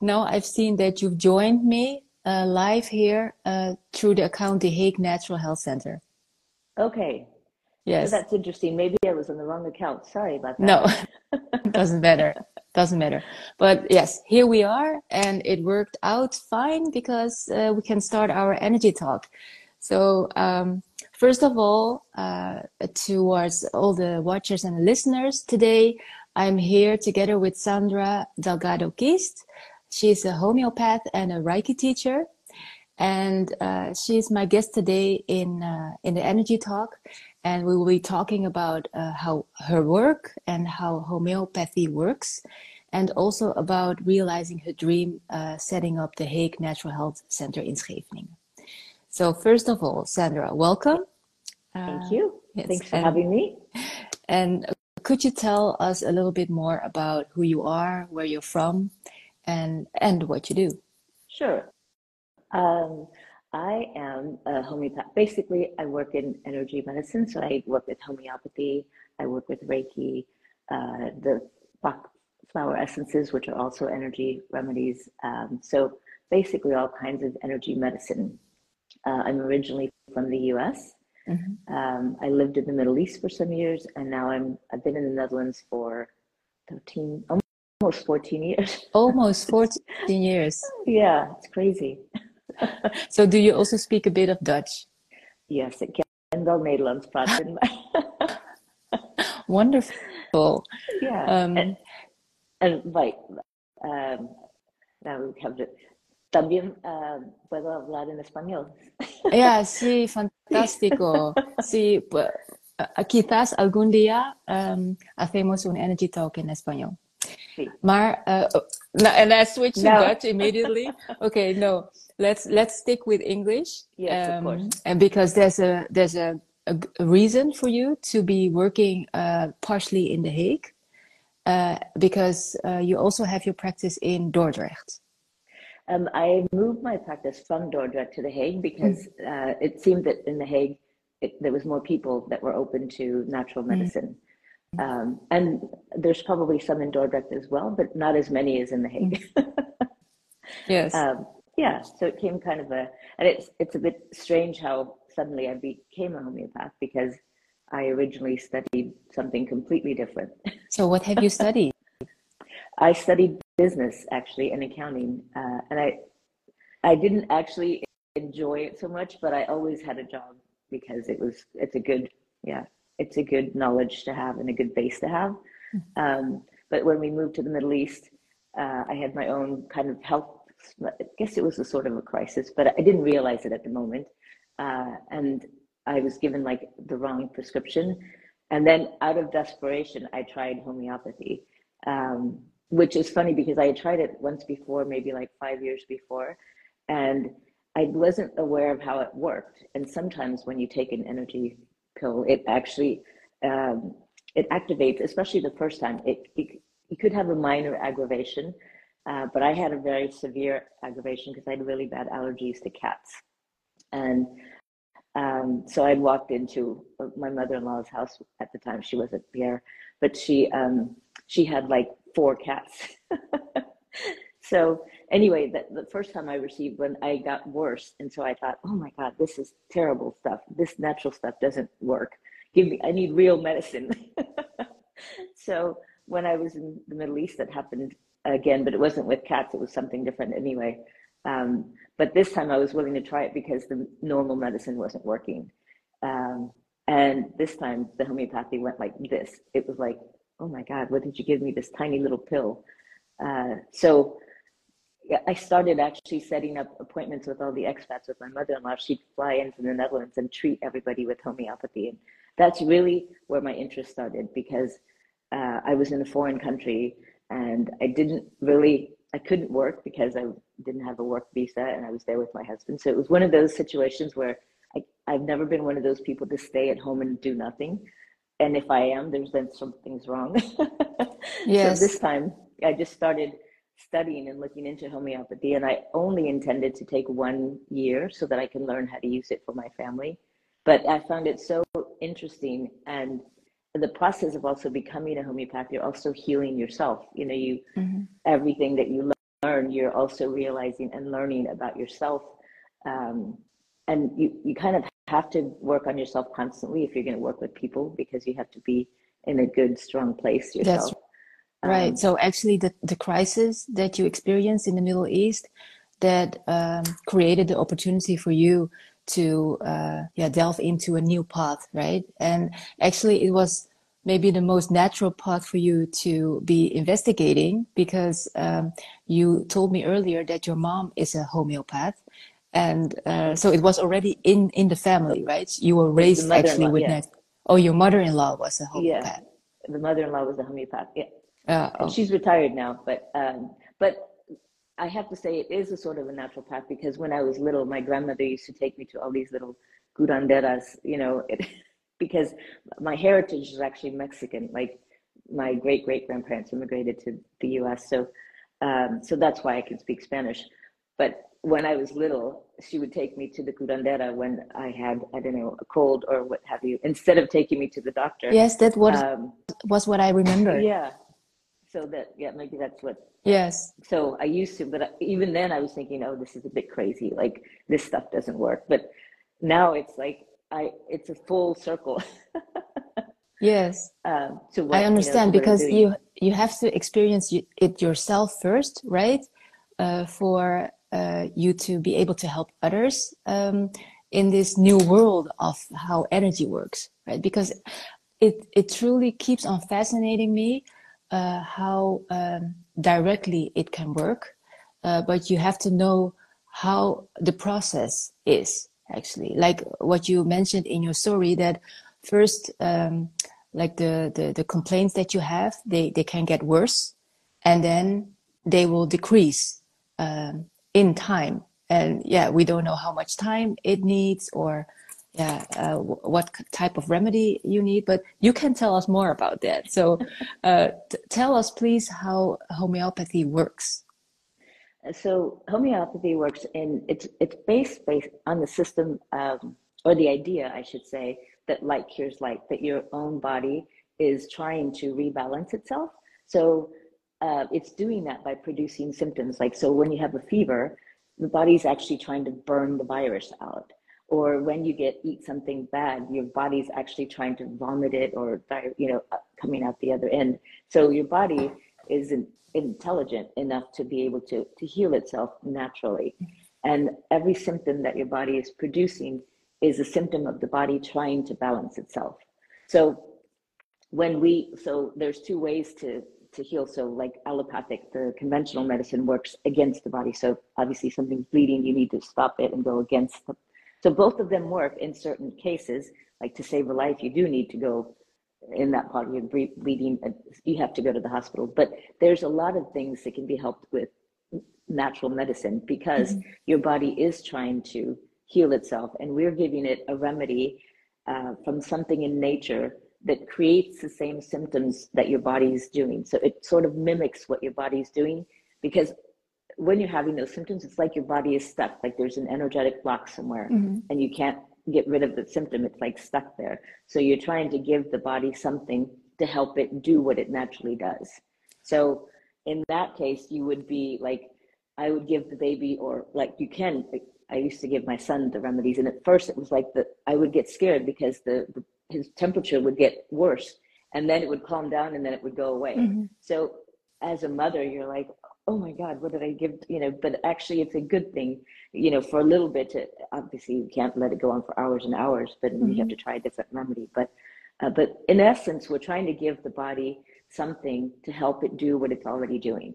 now I've seen that you've joined me uh, live here uh, through the account The Hague Natural Health Center. Okay. Yes. So that's interesting. Maybe I was on the wrong account. Sorry about that. No, doesn't matter. Doesn't matter. But yes, here we are, and it worked out fine because uh, we can start our energy talk. So, um, first of all, uh, towards all the watchers and listeners today, I'm here together with Sandra Delgado Quist. She's a homeopath and a Reiki teacher, and uh, she's my guest today in uh, in the energy talk. And we will be talking about uh, how her work and how homeopathy works, and also about realizing her dream, uh, setting up the Hague Natural Health Center in Scheveningen. So first of all, Sandra, welcome. Thank uh, you. Yes, Thanks for and, having me. And could you tell us a little bit more about who you are, where you're from, and and what you do. Sure. Um, I am a homeopath. Basically, I work in energy medicine. So I work with homeopathy. I work with Reiki, uh, the Bach flower essences, which are also energy remedies. Um, so basically, all kinds of energy medicine. Uh, I'm originally from the U.S. Mm-hmm. Um, I lived in the Middle East for some years, and now I'm I've been in the Netherlands for 13, almost 14 years. almost 14 years. Yeah, it's crazy. so do you also speak a bit of Dutch? Yes, ik ken wel Nederlands praten. Wonderful. Yeah. Um, and, and right, um, now we have to También uh, puedo hablar en español. Yeah, sí, fantástico. Sí, pues, quizás algún día um, hacemos un energy talk en español. Maar, uh, no, and I switch to no. Dutch immediately. okay, no, let's let's stick with English. Yes, um, of course. And because there's a there's a, a, reason for you to be working uh, partially in The Hague, uh, because uh, you also have your practice in Dordrecht. Um, I moved my practice from Dordrecht to The Hague because mm. it seemed that in The Hague it, there was more people that were open to natural mm. medicine. Mm. Um, and there's probably some in Dordrecht as well, but not as many as in The Hague. yes. Um, yeah. So it came kind of a, and it's it's a bit strange how suddenly I became a homeopath because I originally studied something completely different. So what have you studied? I studied business actually and accounting, uh, and I I didn't actually enjoy it so much, but I always had a job because it was it's a good yeah it's a good knowledge to have and a good base to have. Mm-hmm. Um, but when we moved to the Middle East, uh, I had my own kind of health. I guess it was a sort of a crisis, but I didn't realize it at the moment. Uh, and I was given like the wrong prescription. And then out of desperation, I tried homeopathy, um, which is funny because I had tried it once before, maybe like five years before. And I wasn't aware of how it worked. And sometimes when you take an energy pill, it actually um, it activates, especially the first time. It, it you could have a minor aggravation, uh, but I had a very severe aggravation because I had really bad allergies to cats, and um, so I'd walked into my mother-in-law's house at the time. She wasn't there, but she um, she had like four cats. so anyway, the, the first time I received when I got worse, and so I thought, oh my God, this is terrible stuff. This natural stuff doesn't work. Give me, I need real medicine. so when I was in the Middle East, that happened again, but it wasn't with cats. It was something different anyway. Um, but this time I was willing to try it because the normal medicine wasn't working. Um, and this time the homeopathy went like this. It was like, oh my God, what did you give me? This tiny little pill. Uh, so I started actually setting up appointments with all the expats with my mother-in-law. She'd fly in from the Netherlands and treat everybody with homeopathy. And that's really where my interest started because uh, I was in a foreign country and I didn't really, I couldn't work because I didn't have a work visa and I was there with my husband. So it was one of those situations where I, I've never been one of those people to stay at home and do nothing. And if I am, there's then something's wrong. yes. So this time I just started studying and looking into homeopathy and i only intended to take one year so that i can learn how to use it for my family but i found it so interesting and the process of also becoming a homeopath you're also healing yourself you know you mm-hmm. everything that you learn, you're also realizing and learning about yourself. Um, and you, you kind of have to work on yourself constantly if you're going to work with people because you have to be in a good, strong place yourself. That's right. Um, so actually, the, the crisis that you experienced in the Middle East that um, created the opportunity for you to uh, yeah delve into a new path, right? And actually, it was maybe the most natural path for you to be investigating because um, you told me earlier that your mom is a homeopath and uh, so it was already in in the family right you were raised actually with yeah. oh your mother-in-law was a homeopath yeah the mother-in-law was a homeopath yeah uh, oh. she's retired now but um, but I have to say it is a sort of a natural path because when I was little, my grandmother used to take me to all these little curanderas, you know, it, because my heritage is actually Mexican. Like my great great grandparents immigrated to the U.S., so um, so that's why I can speak Spanish. But when I was little, she would take me to the curandera when I had I don't know a cold or what have you, instead of taking me to the doctor. Yes, that was um, was what I remember. Yeah. So that yeah maybe that's what. Yes. So I used to, but even then I was thinking, oh, this is a bit crazy. Like this stuff doesn't work. But now it's like I it's a full circle. yes. Um, to what, I understand you know, because you you have to experience it yourself first, right? Uh, for uh, you to be able to help others um, in this new world of how energy works, right? Because it it truly keeps on fascinating me uh, how um, directly it can work, uh, but you have to know how the process is actually. Like what you mentioned in your story that first um, like the, the the complaints that you have they they can get worse and then they will decrease um, in time. And yeah we don't know how much time it needs or yeah uh, what type of remedy you need but you can tell us more about that. So uh, tell us please how homeopathy works. So homeopathy works in it's it's based based on the system um, or the idea i should say that like cures like that your own body is trying to rebalance itself. So uh, it's doing that by producing symptoms. Like so when you have a fever the body's actually trying to burn the virus out or when you get eat something bad your body's actually trying to vomit it or you know uh, coming out the other end so your body isn't intelligent enough to be able to, to heal itself naturally. And every symptom that your body is producing is a symptom of the body trying to balance itself. So when we, so there's two ways to, to heal. So like allopathic, the conventional medicine works against the body. So obviously something's bleeding, you need to stop it and go against the, so both of them work in certain cases, like to save a life, you do need to go in that part of your bleeding, you have to go to the hospital. But there's a lot of things that can be helped with natural medicine because mm-hmm. your body is trying to heal itself, and we're giving it a remedy uh, from something in nature that creates the same symptoms that your body is doing. So it sort of mimics what your body is doing because when you're having those symptoms, it's like your body is stuck, like there's an energetic block somewhere, mm-hmm. and you can't get rid of the symptom. It's like stuck there. So you're trying to give the body something to help it do what it naturally does. So in that case, you would be like, I would give the baby, or like you can. I used to give my son the remedies, and at first it was like the I would get scared because the, the his temperature would get worse, and then it would calm down, and then it would go away. Mm-hmm. So as a mother, you're like, oh my god what did i give you know but actually it's a good thing you know for a little bit to, obviously you can't let it go on for hours and hours but mm-hmm. you have to try a different remedy. But uh, but in essence we're trying to give the body something to help it do what it's already doing.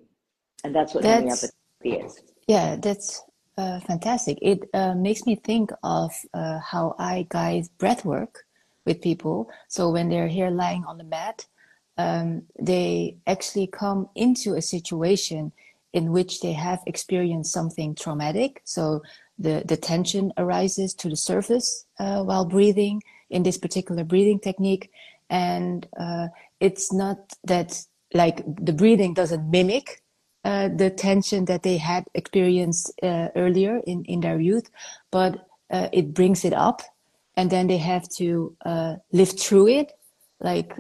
And that's what that's, homeopathy is. Yeah that's uh, fantastic. It uh, makes me think of uh, how i guide breath work with people. So when they're here lying on the mat um, they actually come into a situation in which they have experienced something traumatic. So the, the tension arises to the surface uh, while breathing in this particular breathing technique. And uh, it's not that like the breathing doesn't mimic uh, the tension that they had experienced uh, earlier in, in their youth, but uh, it brings it up. And then they have to uh, live through it like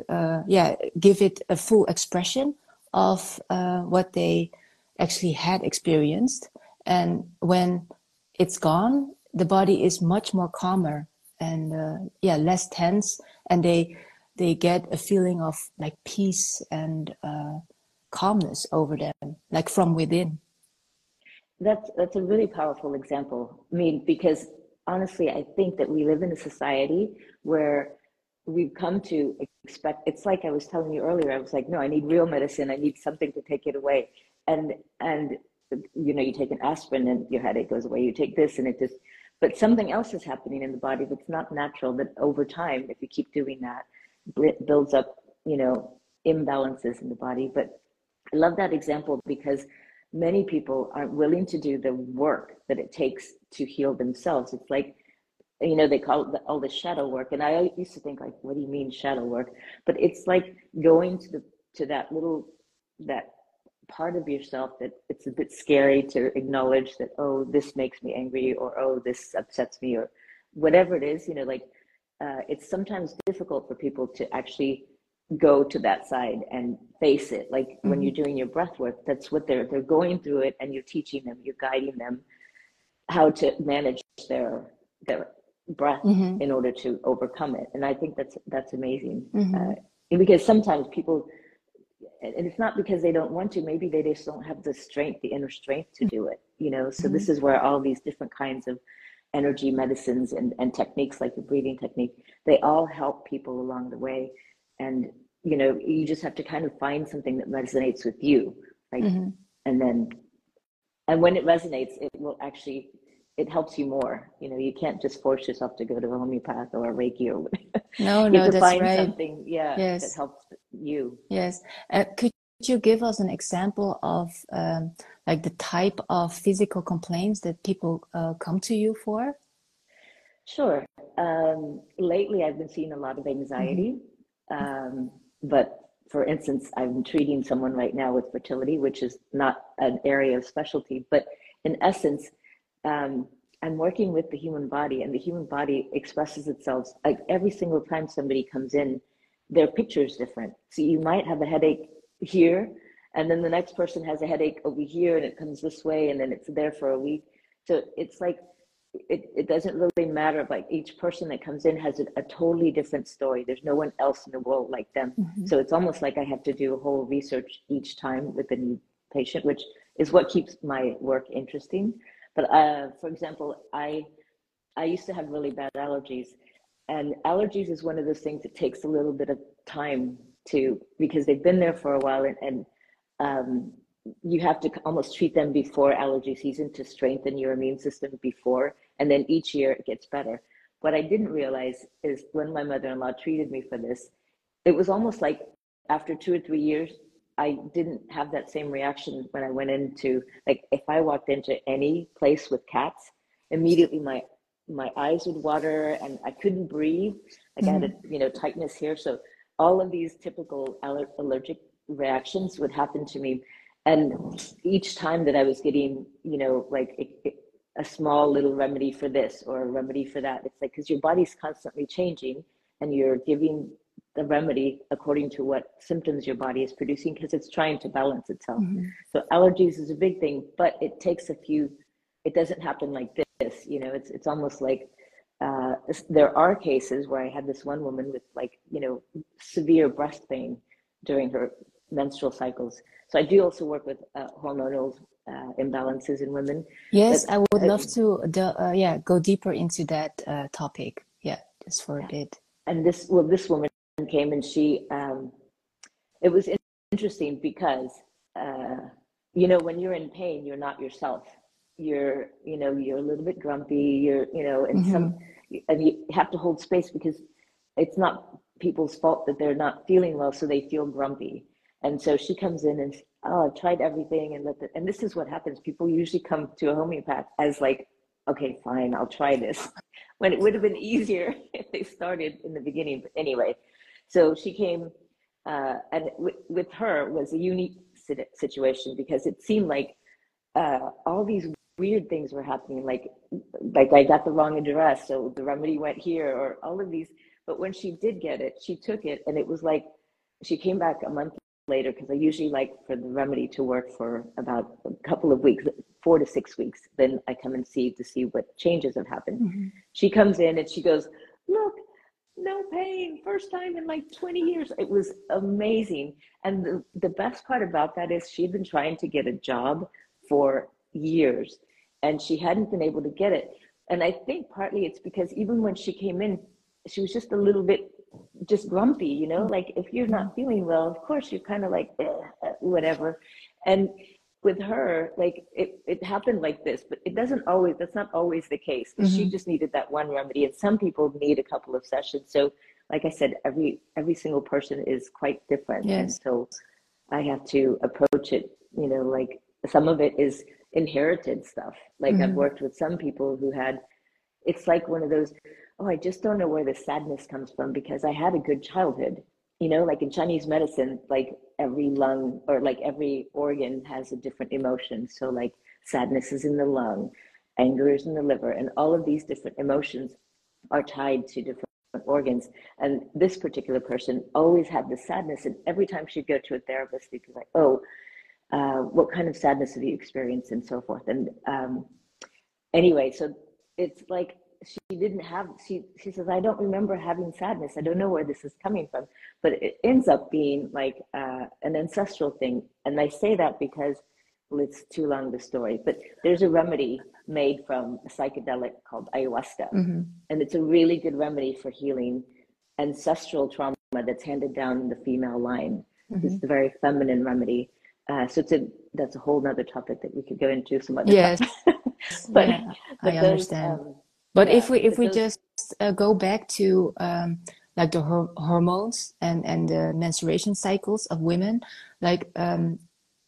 yeah give it a full expression of what they actually had experienced. And when it's gone, the body is much more calmer and uh, yeah, less tense, and they they get a feeling of like peace and uh, calmness over them, like from within. That's that's a really powerful example. I mean, because honestly, I think that we live in a society where we've come to expect it's like i was telling you earlier i was like no i need real medicine i need something to take it away and and you know you take an aspirin and your headache goes away you take this and it just but something else is happening in the body that's not natural that over time if you keep doing that builds up you know imbalances in the body. But i love that example because many people aren't willing to do the work that it takes to heal themselves. It's like you know they call the, all the shadow work. And i used to think like what do you mean shadow work? But it's like going to the to that little that part of yourself that it's a bit scary to acknowledge that oh this makes me angry or oh this upsets me or whatever it is you know like uh, it's sometimes difficult for people to actually go to that side and face it like mm-hmm. when you're doing your breath work that's what they're they're going through it and you're teaching them you're guiding them how to manage their their breath mm-hmm. in order to overcome it and i think that's that's amazing mm-hmm. uh, because sometimes people and it's not because they don't want to maybe they just don't have the strength the inner strength to do it you know so mm-hmm. this is where all these different kinds of energy medicines and, and techniques like the breathing technique they all help people along the way and you know you just have to kind of find something that resonates with you like mm-hmm. and then and when it resonates it will actually it helps you more. You know, you can't just force yourself to go to a homeopath or a Reiki or no, no, that's find right. Something, yeah, yes. that helps you. Yes. Uh, could you give us an example of um, like the type of physical complaints that people uh, come to you for? Sure. Um, lately, I've been seeing a lot of anxiety, mm-hmm. um, but for instance, I'm treating someone right now with fertility, which is not an area of specialty, but in essence um, I'm working with the human body, and the human body expresses itself like every single time somebody comes in, their picture is different. So you might have a headache here, and then the next person has a headache over here, and it comes this way, and then it's there for a week. So it's like it, it doesn't really matter. Like each person that comes in has a, a totally different story. There's no one else in the world like them. Mm-hmm. So it's almost like I have to do a whole research each time with a new patient, which is what keeps my work interesting. But uh, for example, I I used to have really bad allergies, and allergies is one of those things that takes a little bit of time to because they've been there for a while, and, and um, you have to almost treat them before allergy season to strengthen your immune system before, and then each year it gets better. What I didn't realize is when my mother-in-law treated me for this, it was almost like after two or three years, I didn't have that same reaction when I went into like if I walked into any place with cats, immediately my my eyes would water and I couldn't breathe. Like mm-hmm. I had a mm-hmm. you know tightness here. So all of these typical aller- allergic reactions would happen to me, and each time that I was getting you know like it, it, a small little remedy for this or a remedy for that, it's like because your body's constantly changing and you're giving the remedy according to what symptoms your body is producing because it's trying to balance itself. Mm-hmm. So allergies is a big thing, but it takes a few. It doesn't happen like this. You know, it's it's almost like uh, there are cases where I had this one woman with like you know severe breast pain during her menstrual cycles. So I do also work with uh, hormonal uh, imbalances in women. Yes, but, I would love to. Uh, yeah, go deeper into that uh, topic. Yeah, just for a bit. And this well, this woman came and she um, it was interesting because uh, you know when you're in pain you're not yourself. You're you know you're a little bit grumpy you're you know and mm-hmm. some and you have to hold space because it's not people's fault that they're not feeling well so they feel grumpy. And so she comes in and oh i've tried everything and let the, and this is what happens. People usually come to a homeopath as like okay fine i'll try this. When it would have been easier if they started in the beginning but anyway so she came, uh, and w- with her was a unique situation because it seemed like uh, all these weird things were happening. Like, like I got the wrong address, so the remedy went here, or all of these. But when she did get it, she took it, and it was like she came back a month later because I usually like for the remedy to work for about a couple of weeks, four to six weeks. Then I come and see to see what changes have happened. Mm-hmm. She comes in and she goes, Look, no pain, first time in like 20 years. It was amazing. And the, the best part about that is she'd been trying to get a job for years and she hadn't been able to get it. And I think partly it's because even when she came in, she was just a little bit just grumpy, you know, like if you're not feeling well, of course you're kind of like eh, whatever. And with her, like it, it happened like this, but it doesn't always, that's not always the case. Mm-hmm. She just needed that one remedy and some people need a couple of sessions. So like I said, every, every single person is quite different. Yes. And so I have to approach it, you know, like some of it is inherited stuff. Like mm-hmm. I've worked with some people who had, it's like one of those, oh, I just don't know where the sadness comes from because I had a good childhood. You know, like in Chinese medicine, like every lung or like every organ has a different emotion. So, like sadness is in the lung, anger is in the liver, and all of these different emotions are tied to different organs. And this particular person always had the sadness, and every time she'd go to a therapist, she'd be like, "Oh, uh, what kind of sadness have you experienced?" and so forth. And um, anyway, so it's like she didn't have she she says i don't remember having sadness. I don't know where this is coming from. But it ends up being like uh, an ancestral thing. And i say that because well, it's too long the story. But there's a remedy made from a psychedelic called ayahuasca. Mm-hmm. and it's a really good remedy for healing ancestral trauma that's handed down in the female line. Mm-hmm. it's a very feminine remedy. Uh, so it's a that's a whole nother topic that we could go into some other yes. but, yeah, but I those, understand. Um, but yeah, if we if we just uh, go back to um, like the hor- hormones and and the menstruation cycles of women, like um,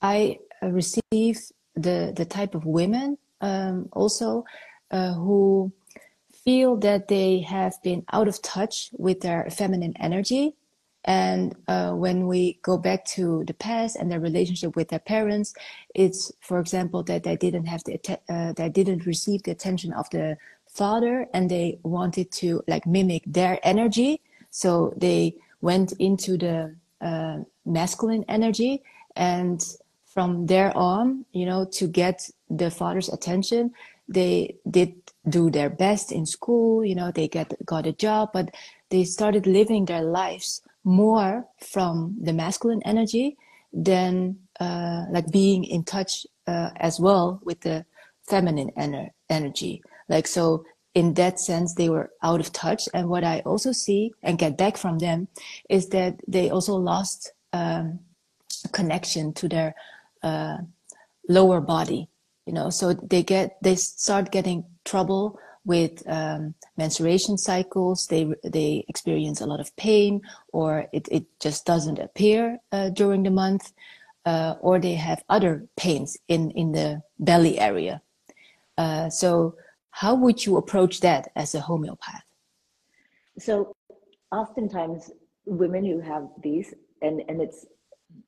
I receive the the type of women um, also uh, who feel that they have been out of touch with their feminine energy. And uh, when we go back to the past and their relationship with their parents, it's, for example, that they didn't have the, uh, they didn't receive the attention of the father and they wanted to like mimic their energy. So they went into the uh, masculine energy and from there on, you know, to get the father's attention, they did do their best in school, you know, they get got a job, but they started living their lives more from the masculine energy than uh, like being in touch uh, as well with the feminine ener- energy. Like, so in that sense, they were out of touch. And what I also see and get back from them is that they also lost um, connection to their uh, lower body, you know, so they get, they start getting trouble with um, menstruation cycles. They, they experience a lot of pain or it, it just doesn't appear uh, during the month. Uh, or they have other pains in, in the belly area. Uh, so how would you approach that as a homeopath? So, oftentimes, women who have these, and and it's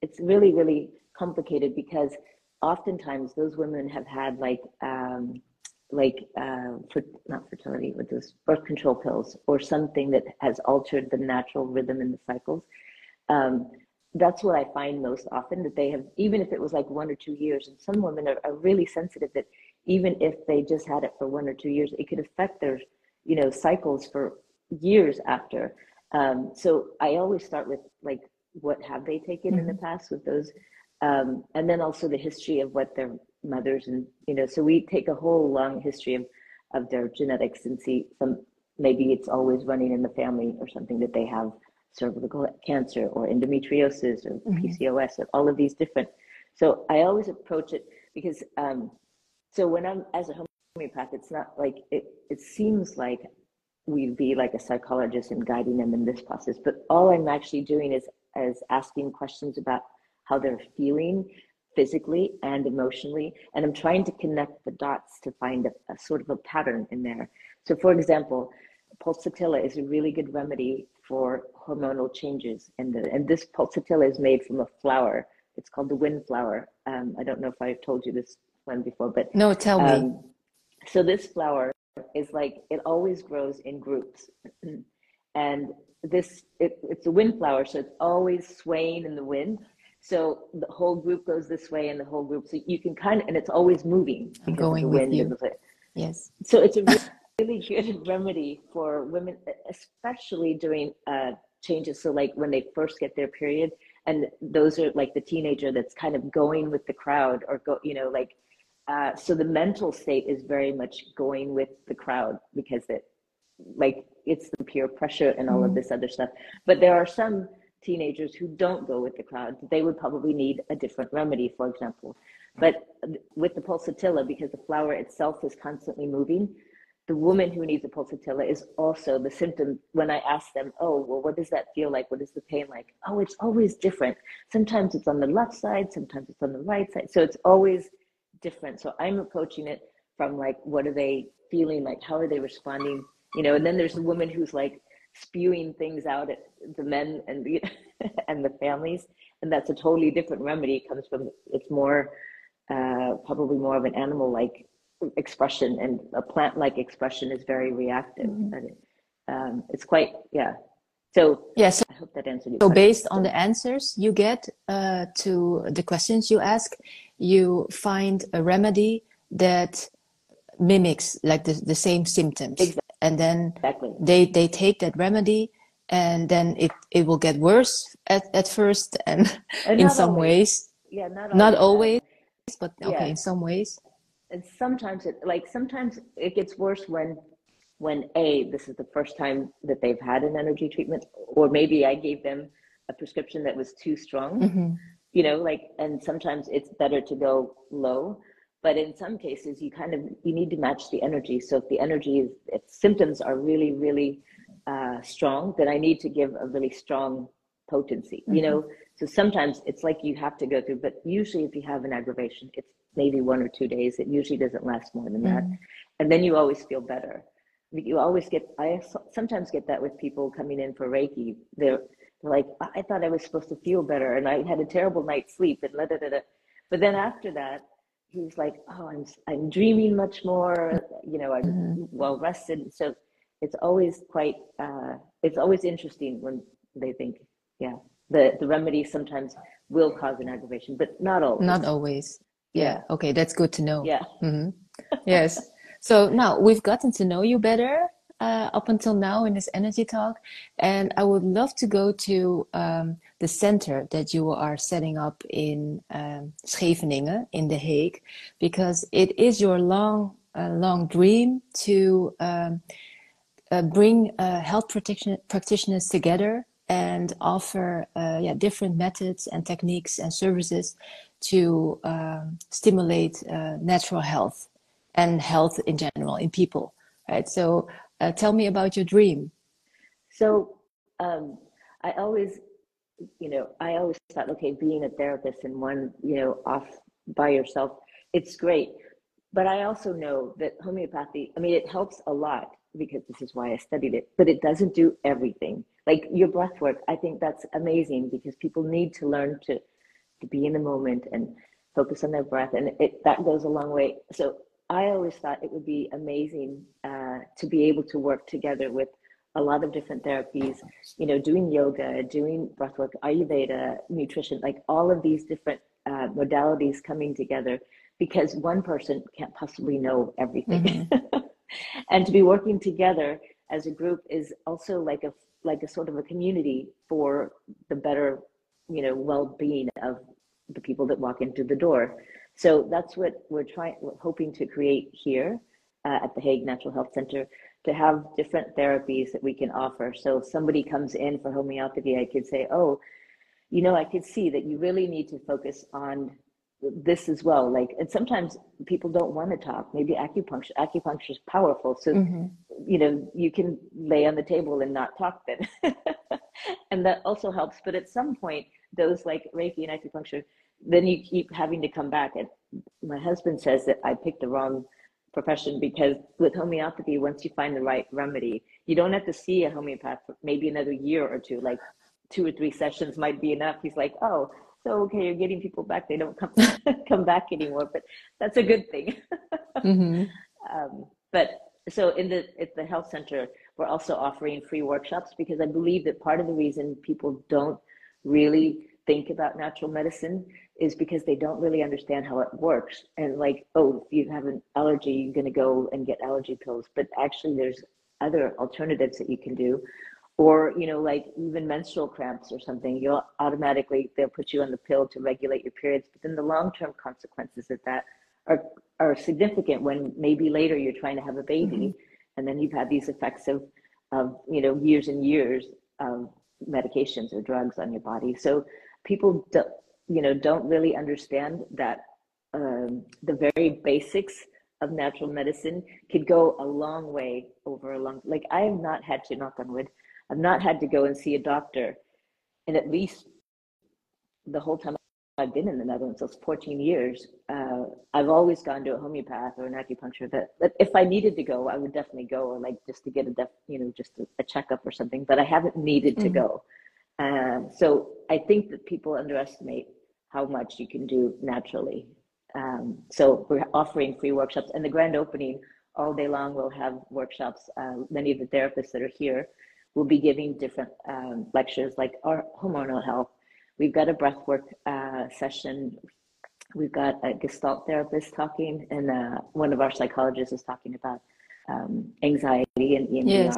it's really really complicated because oftentimes those women have had like um, like uh, for, not fertility with those birth control pills or something that has altered the natural rhythm in the cycles. Um, that's what I find most often that they have, even if it was like one or two years, and some women are, are really sensitive that even if they just had it for one or two years, it could affect their, you know, cycles for years after. Um, so I always start with like, what have they taken mm-hmm. in the mm-hmm. past with those, um, and then also the history of what their mothers and you know. So we take a whole long history of of their genetics and see some maybe it's always running in the family or something that they have cervical cancer or endometriosis or mm-hmm. PCOS or all of these different. So I always approach it because um, so when I'm as a homeopath, it's not like it, it seems like we'd be like a psychologist and guiding them in this process, but all I'm actually doing is is asking questions about how they're feeling physically and emotionally, and I'm trying to connect the dots to find a, a sort of a pattern in there. So, for example, pulsatilla is a really good remedy for hormonal changes, and the, and this pulsatilla is made from a flower. It's called the wind flower. Um, I don't know if I've told you this one before, but no, tell um, me. So this flower is like it always grows in groups, and this it, it's a wind flower, so it's always swaying in the wind. So the whole group goes this way and the whole group, so you can kind of, and it's always moving. I'm going the with you. Yes. So it's a really good remedy for women, especially during uh, changes. So like when they first get their period, and those are like the teenager that's kind of going with the crowd or go, you know, like. Uh, so the mental state is very much going with the crowd because it, like, it's the peer pressure and all of Mhm. this other stuff. But there are some teenagers who don't go with the crowd. They would probably need a different remedy, for example. But with the pulsatilla, because the flower itself is constantly moving, the woman who needs a pulsatilla is also the symptom. When I ask them, oh, well, what does that feel like? What is the pain like? Oh, it's always different. Sometimes it's on the left side, sometimes it's on the right side. So it's always different. So I'm approaching it from like, what are they feeling like? How are they responding? You know, and then there's the woman who's like spewing things out at the men and the and the families, and that's a totally different remedy. It comes from it's more uh, probably more of an animal like expression, and a plant like expression is very reactive. Mhm. And um, it's quite yeah. So Yes. I hope that answered your So question. based on the answers you get uh, to the questions you ask, you find a remedy that mimics like the, the same symptoms. Exactly. And then exactly. they, they take that remedy and then it, it will get worse at, at first and And in some always. ways, Yeah, not always, not always. always, but okay, Yeah. in some ways. and sometimes it like sometimes it gets worse when when a this is the first time that they've had an energy treatment or maybe i gave them a prescription that was too strong. Mhm. you know like and sometimes it's better to go low but in some cases you kind of you need to match the energy. So if the energy is if symptoms are really really uh, strong then i need to give a really strong potency you know? So sometimes it's like you have to go through but usually if you have an aggravation it's maybe one or two days. It usually doesn't last more than that. Mhm. and then you always feel better you always get i sometimes get that with people coming in for reiki they're, they're like i thought i was supposed to feel better and i had a terrible night's sleep and da, da, da, da. but then after that he's like oh i'm i'm dreaming much more you know i'm Mhm. well rested so it's always quite uh it's always interesting when they think yeah the the remedy sometimes will cause an aggravation but not always Not always. Yeah. Yeah. Okay. That's good to know. yeah hmm Yes. So now we've gotten to know you better uh, up until now in this energy talk, and I would love to go to um, the center that you are setting up in um, Scheveningen in The Hague, because it is your long, uh, long dream to um, uh, bring uh, health protection practitioners together and offer uh, yeah, different methods and techniques and services to um, stimulate uh, natural health and health in general in people right so uh, tell me about your dream So um, I always, you know, I always thought, okay, being a therapist and one, you know, off by yourself, it's great. But I also know that homeopathy, I mean, it helps a lot because this is why I studied it, but it doesn't do everything. Like your breath work, I think that's amazing because people need to learn to, to be in the moment and focus on their breath. And it, that goes a long way. So I always thought it would be amazing uh, to be able to work together with a lot of different therapies, you know, doing yoga, doing breathwork, Ayurveda, nutrition, like all of these different uh, modalities coming together because one person can't possibly know everything. and to be working together as a group is also like a like a sort of a community for the better, you know, well-being of the people that walk into the door. So that's what we're trying, we're hoping to create here uh, at the Hague Natural Health Center to have different therapies that we can offer. So if somebody comes in for homeopathy, I could say, oh, you know, I could see that you really need to focus on this as well. Like, and sometimes people don't want to talk. Maybe acupuncture, acupuncture is powerful. So, Mhm. you know, you can lay on the table and not talk then. and that also helps. But at some point, those like Reiki and acupuncture, then you keep having to come back. And my husband says that I picked the wrong profession because with homeopathy, once you find the right remedy, you don't have to see a homeopath for maybe another year or two, like two or three sessions might be enough. He's like, oh, so okay, you're getting people back. They don't come come back anymore, but that's a good thing. Mhm. um, but so in the at the health center, we're also offering free workshops because I believe that part of the reason people don't really think about natural medicine is because they don't really understand how it works. And like, oh, if you have an allergy, you're going to go and get allergy pills. But actually, there's other alternatives that you can do. Or, you know, like even menstrual cramps or something, you'll automatically, they'll put you on the pill to regulate your periods. But then the long term consequences of that are, are significant when maybe later you're trying to have a baby mm-hmm. and then you've had these effects of, of, you know, years and years of medications or drugs on your body. So people do, you know don't really understand that um, the very basics of natural medicine could go a long way over a long like i have not had to knock on wood i've not had to go and see a doctor in at least the whole time i've been in the netherlands so 14 years uh, i've always gone to a homeopath or an acupuncture that, that if i needed to go i would definitely go or like just to get a def, you know just a, a checkup or something but i haven't needed to mm-hmm. go um, so I think that people underestimate how much you can do naturally. Um, so we're offering free workshops, and the grand opening all day long. We'll have workshops. Uh, many of the therapists that are here will be giving different um, lectures, like our hormonal health. We've got a breathwork uh, session. We've got a Gestalt therapist talking, and uh, one of our psychologists is talking about um, anxiety and EMDR. Yes.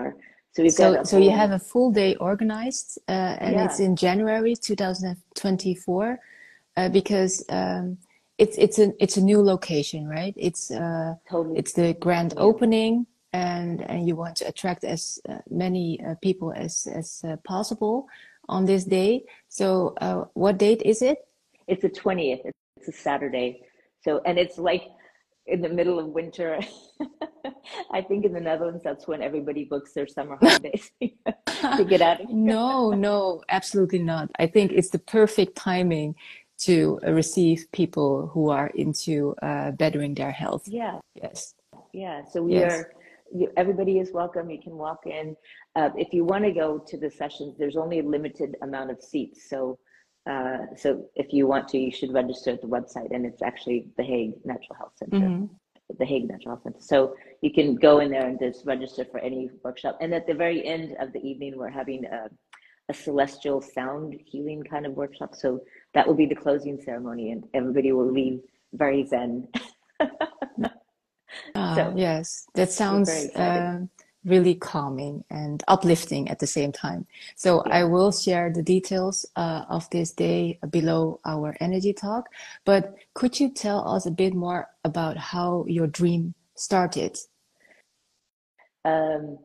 So we've so, got so you have a full day organized, uh, and yeah. it's in January 2024, uh, because um, it's it's a it's a new location, right? It's uh, totally. it's the grand yeah. opening, and and you want to attract as uh, many uh, people as as uh, possible on this day. So what date is it? It's the 20th. It's a Saturday. So and it's like in the middle of winter. I think in the Netherlands, that's when everybody books their summer holidays to get out of here. no, no, absolutely not. I think it's the perfect timing to uh, receive people who are into uh, bettering their health. Yeah. Yes. Yeah. So we yes. are. You, everybody is welcome. You can walk in. Uh, if you want to go to the sessions, there's only a limited amount of seats. So, uh, so if you want to, you should register at the website, and it's actually the Hague Natural Health Center. Mm-hmm the Hague Natural Health Center. So you can go in there and just register for any workshop. And at the very end of the evening, we're having a, a celestial sound healing kind of workshop. So that will be the closing ceremony, and everybody will leave very zen. uh, so, yes, that sounds uh, really calming and uplifting at the same time. So yeah. I will share the details uh, of this day below our energy talk. But could you tell us a bit more about how your dream started? Um,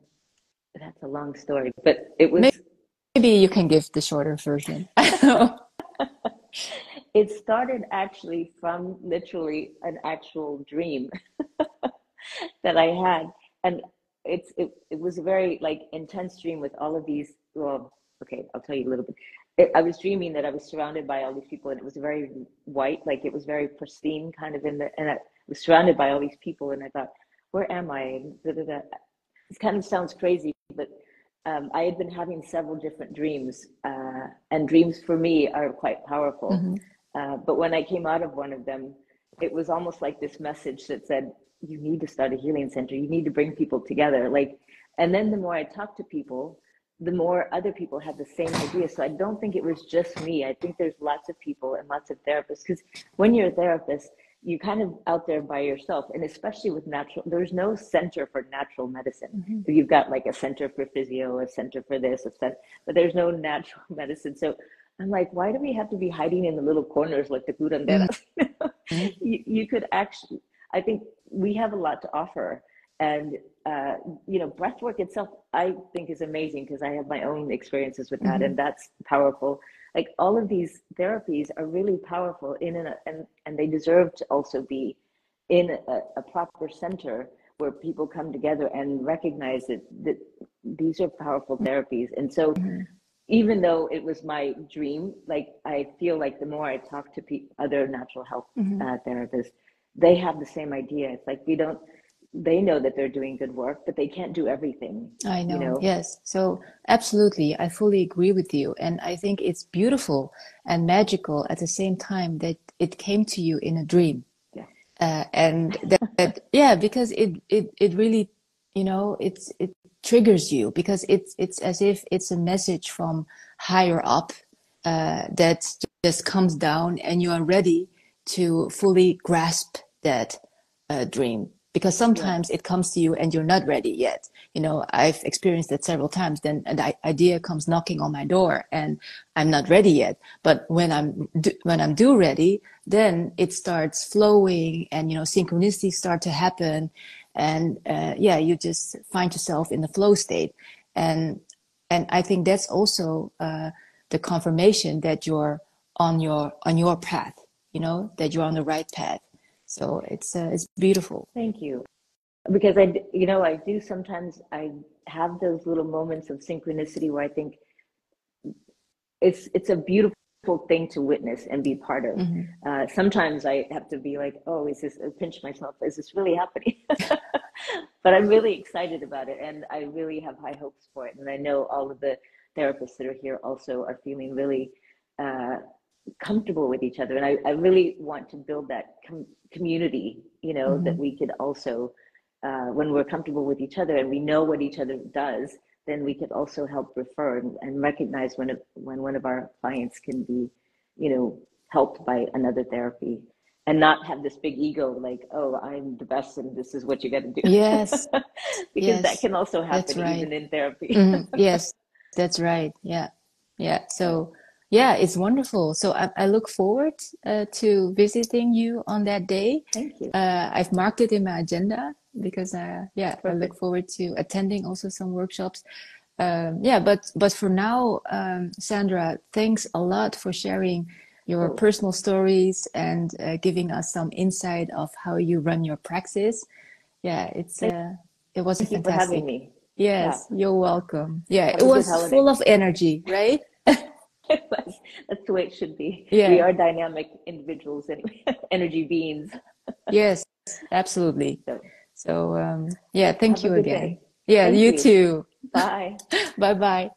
that's a long story, but it was. Maybe, maybe you can give the shorter version. it started actually from literally an actual dream that I had. And it's it, it was a very like intense dream with all of these well okay i'll tell you a little bit it, i was dreaming that i was surrounded by all these people and it was very white like it was very pristine kind of in the and i was surrounded by all these people and i thought where am i this kind of sounds crazy um, i had been having several different dreams uh, and dreams for me are quite powerful. Mm-hmm. uh, but when i came out of one of them it was almost like this message that said you need to start a healing center. You need to bring people together. Like and then the more i talked to people the more other people had the same idea. So i don't think it was just me. I think there's lots of people and lots of therapists because when you're a therapist you're kind of out there by yourself and especially with natural there's no center for natural medicine mm-hmm. you've got like a center for physio a center for this a center, but there's no natural medicine so i'm like why do we have to be hiding in the little corners like the curanderas mm-hmm. you, you could actually I think we have a lot to offer. And, uh, you know, breath work itself, I think is amazing because I have my own experiences with that mm-hmm. and that's powerful. Like all of these therapies are really powerful in an, and, and they deserve to also be in a, a proper center where people come together and recognize that, that these are powerful therapies. And so mm-hmm. even though it was my dream, like I feel like the more I talk to pe- other natural health mm-hmm. uh, therapists, they have the same idea. It's like we don't they know that they're doing good work, but they can't do everything. I know, you know. Yes. So absolutely, I fully agree with you. And I think it's beautiful and magical at the same time that it came to you in a dream. Yeah. Uh, and that, that, yeah, because it, it, it really, you know, it's, it triggers you because it's, it's as if it's a message from higher up uh, that just comes down and you are ready to fully grasp that uh, dream because sometimes yeah. it comes to you and you're not ready yet. You know i've experienced it several times. Then an idea comes knocking on my door and i'm not ready yet. But when i'm when i'm do ready then it starts flowing and you know synchronicities start to happen. And uh, yeah you just find yourself in the flow state. And and i think that's also uh, the confirmation that you're on your on your path you know that you're on the right path so it's uh, it's beautiful. Thank you. Because i you know i do sometimes i have those little moments of synchronicity where i think it's it's a beautiful thing to witness and be part of. Mm-hmm. uh, sometimes i have to be like oh is this I pinch myself? Is this really happening? But i'm really excited about it and i really have high hopes for it and i know all of the therapists that are here also are feeling really uh, comfortable with each other and I, I really want to build that com- community you know mm-hmm. that we could also uh, when we're comfortable with each other and we know what each other does then we could also help refer and, and recognize when it, when one of our clients can be you know helped by another therapy and not have this big ego like oh i'm the best and this is what you got to do yes because yes. that can also happen right. even in therapy mm-hmm. yes that's right yeah yeah so yeah, it's wonderful. So I, I look forward uh, to visiting you on that day. Thank you. Uh, I've marked it in my agenda because, uh, yeah, Perfect. I look forward to attending also some workshops. Um, yeah, but but for now, um, Sandra, thanks a lot for sharing your oh. personal stories and uh, giving us some insight of how you run your practice. Yeah, it's uh, it was Thank fantastic. You for having me. Yes, yeah. you're welcome. Yeah, Have it was full of energy, right? that's, that's the way it should be. Yeah. We are dynamic individuals anyway, energy beings. yes, absolutely. So, so um, yeah, thank you again. Day. Yeah, you, you too. Bye. bye bye.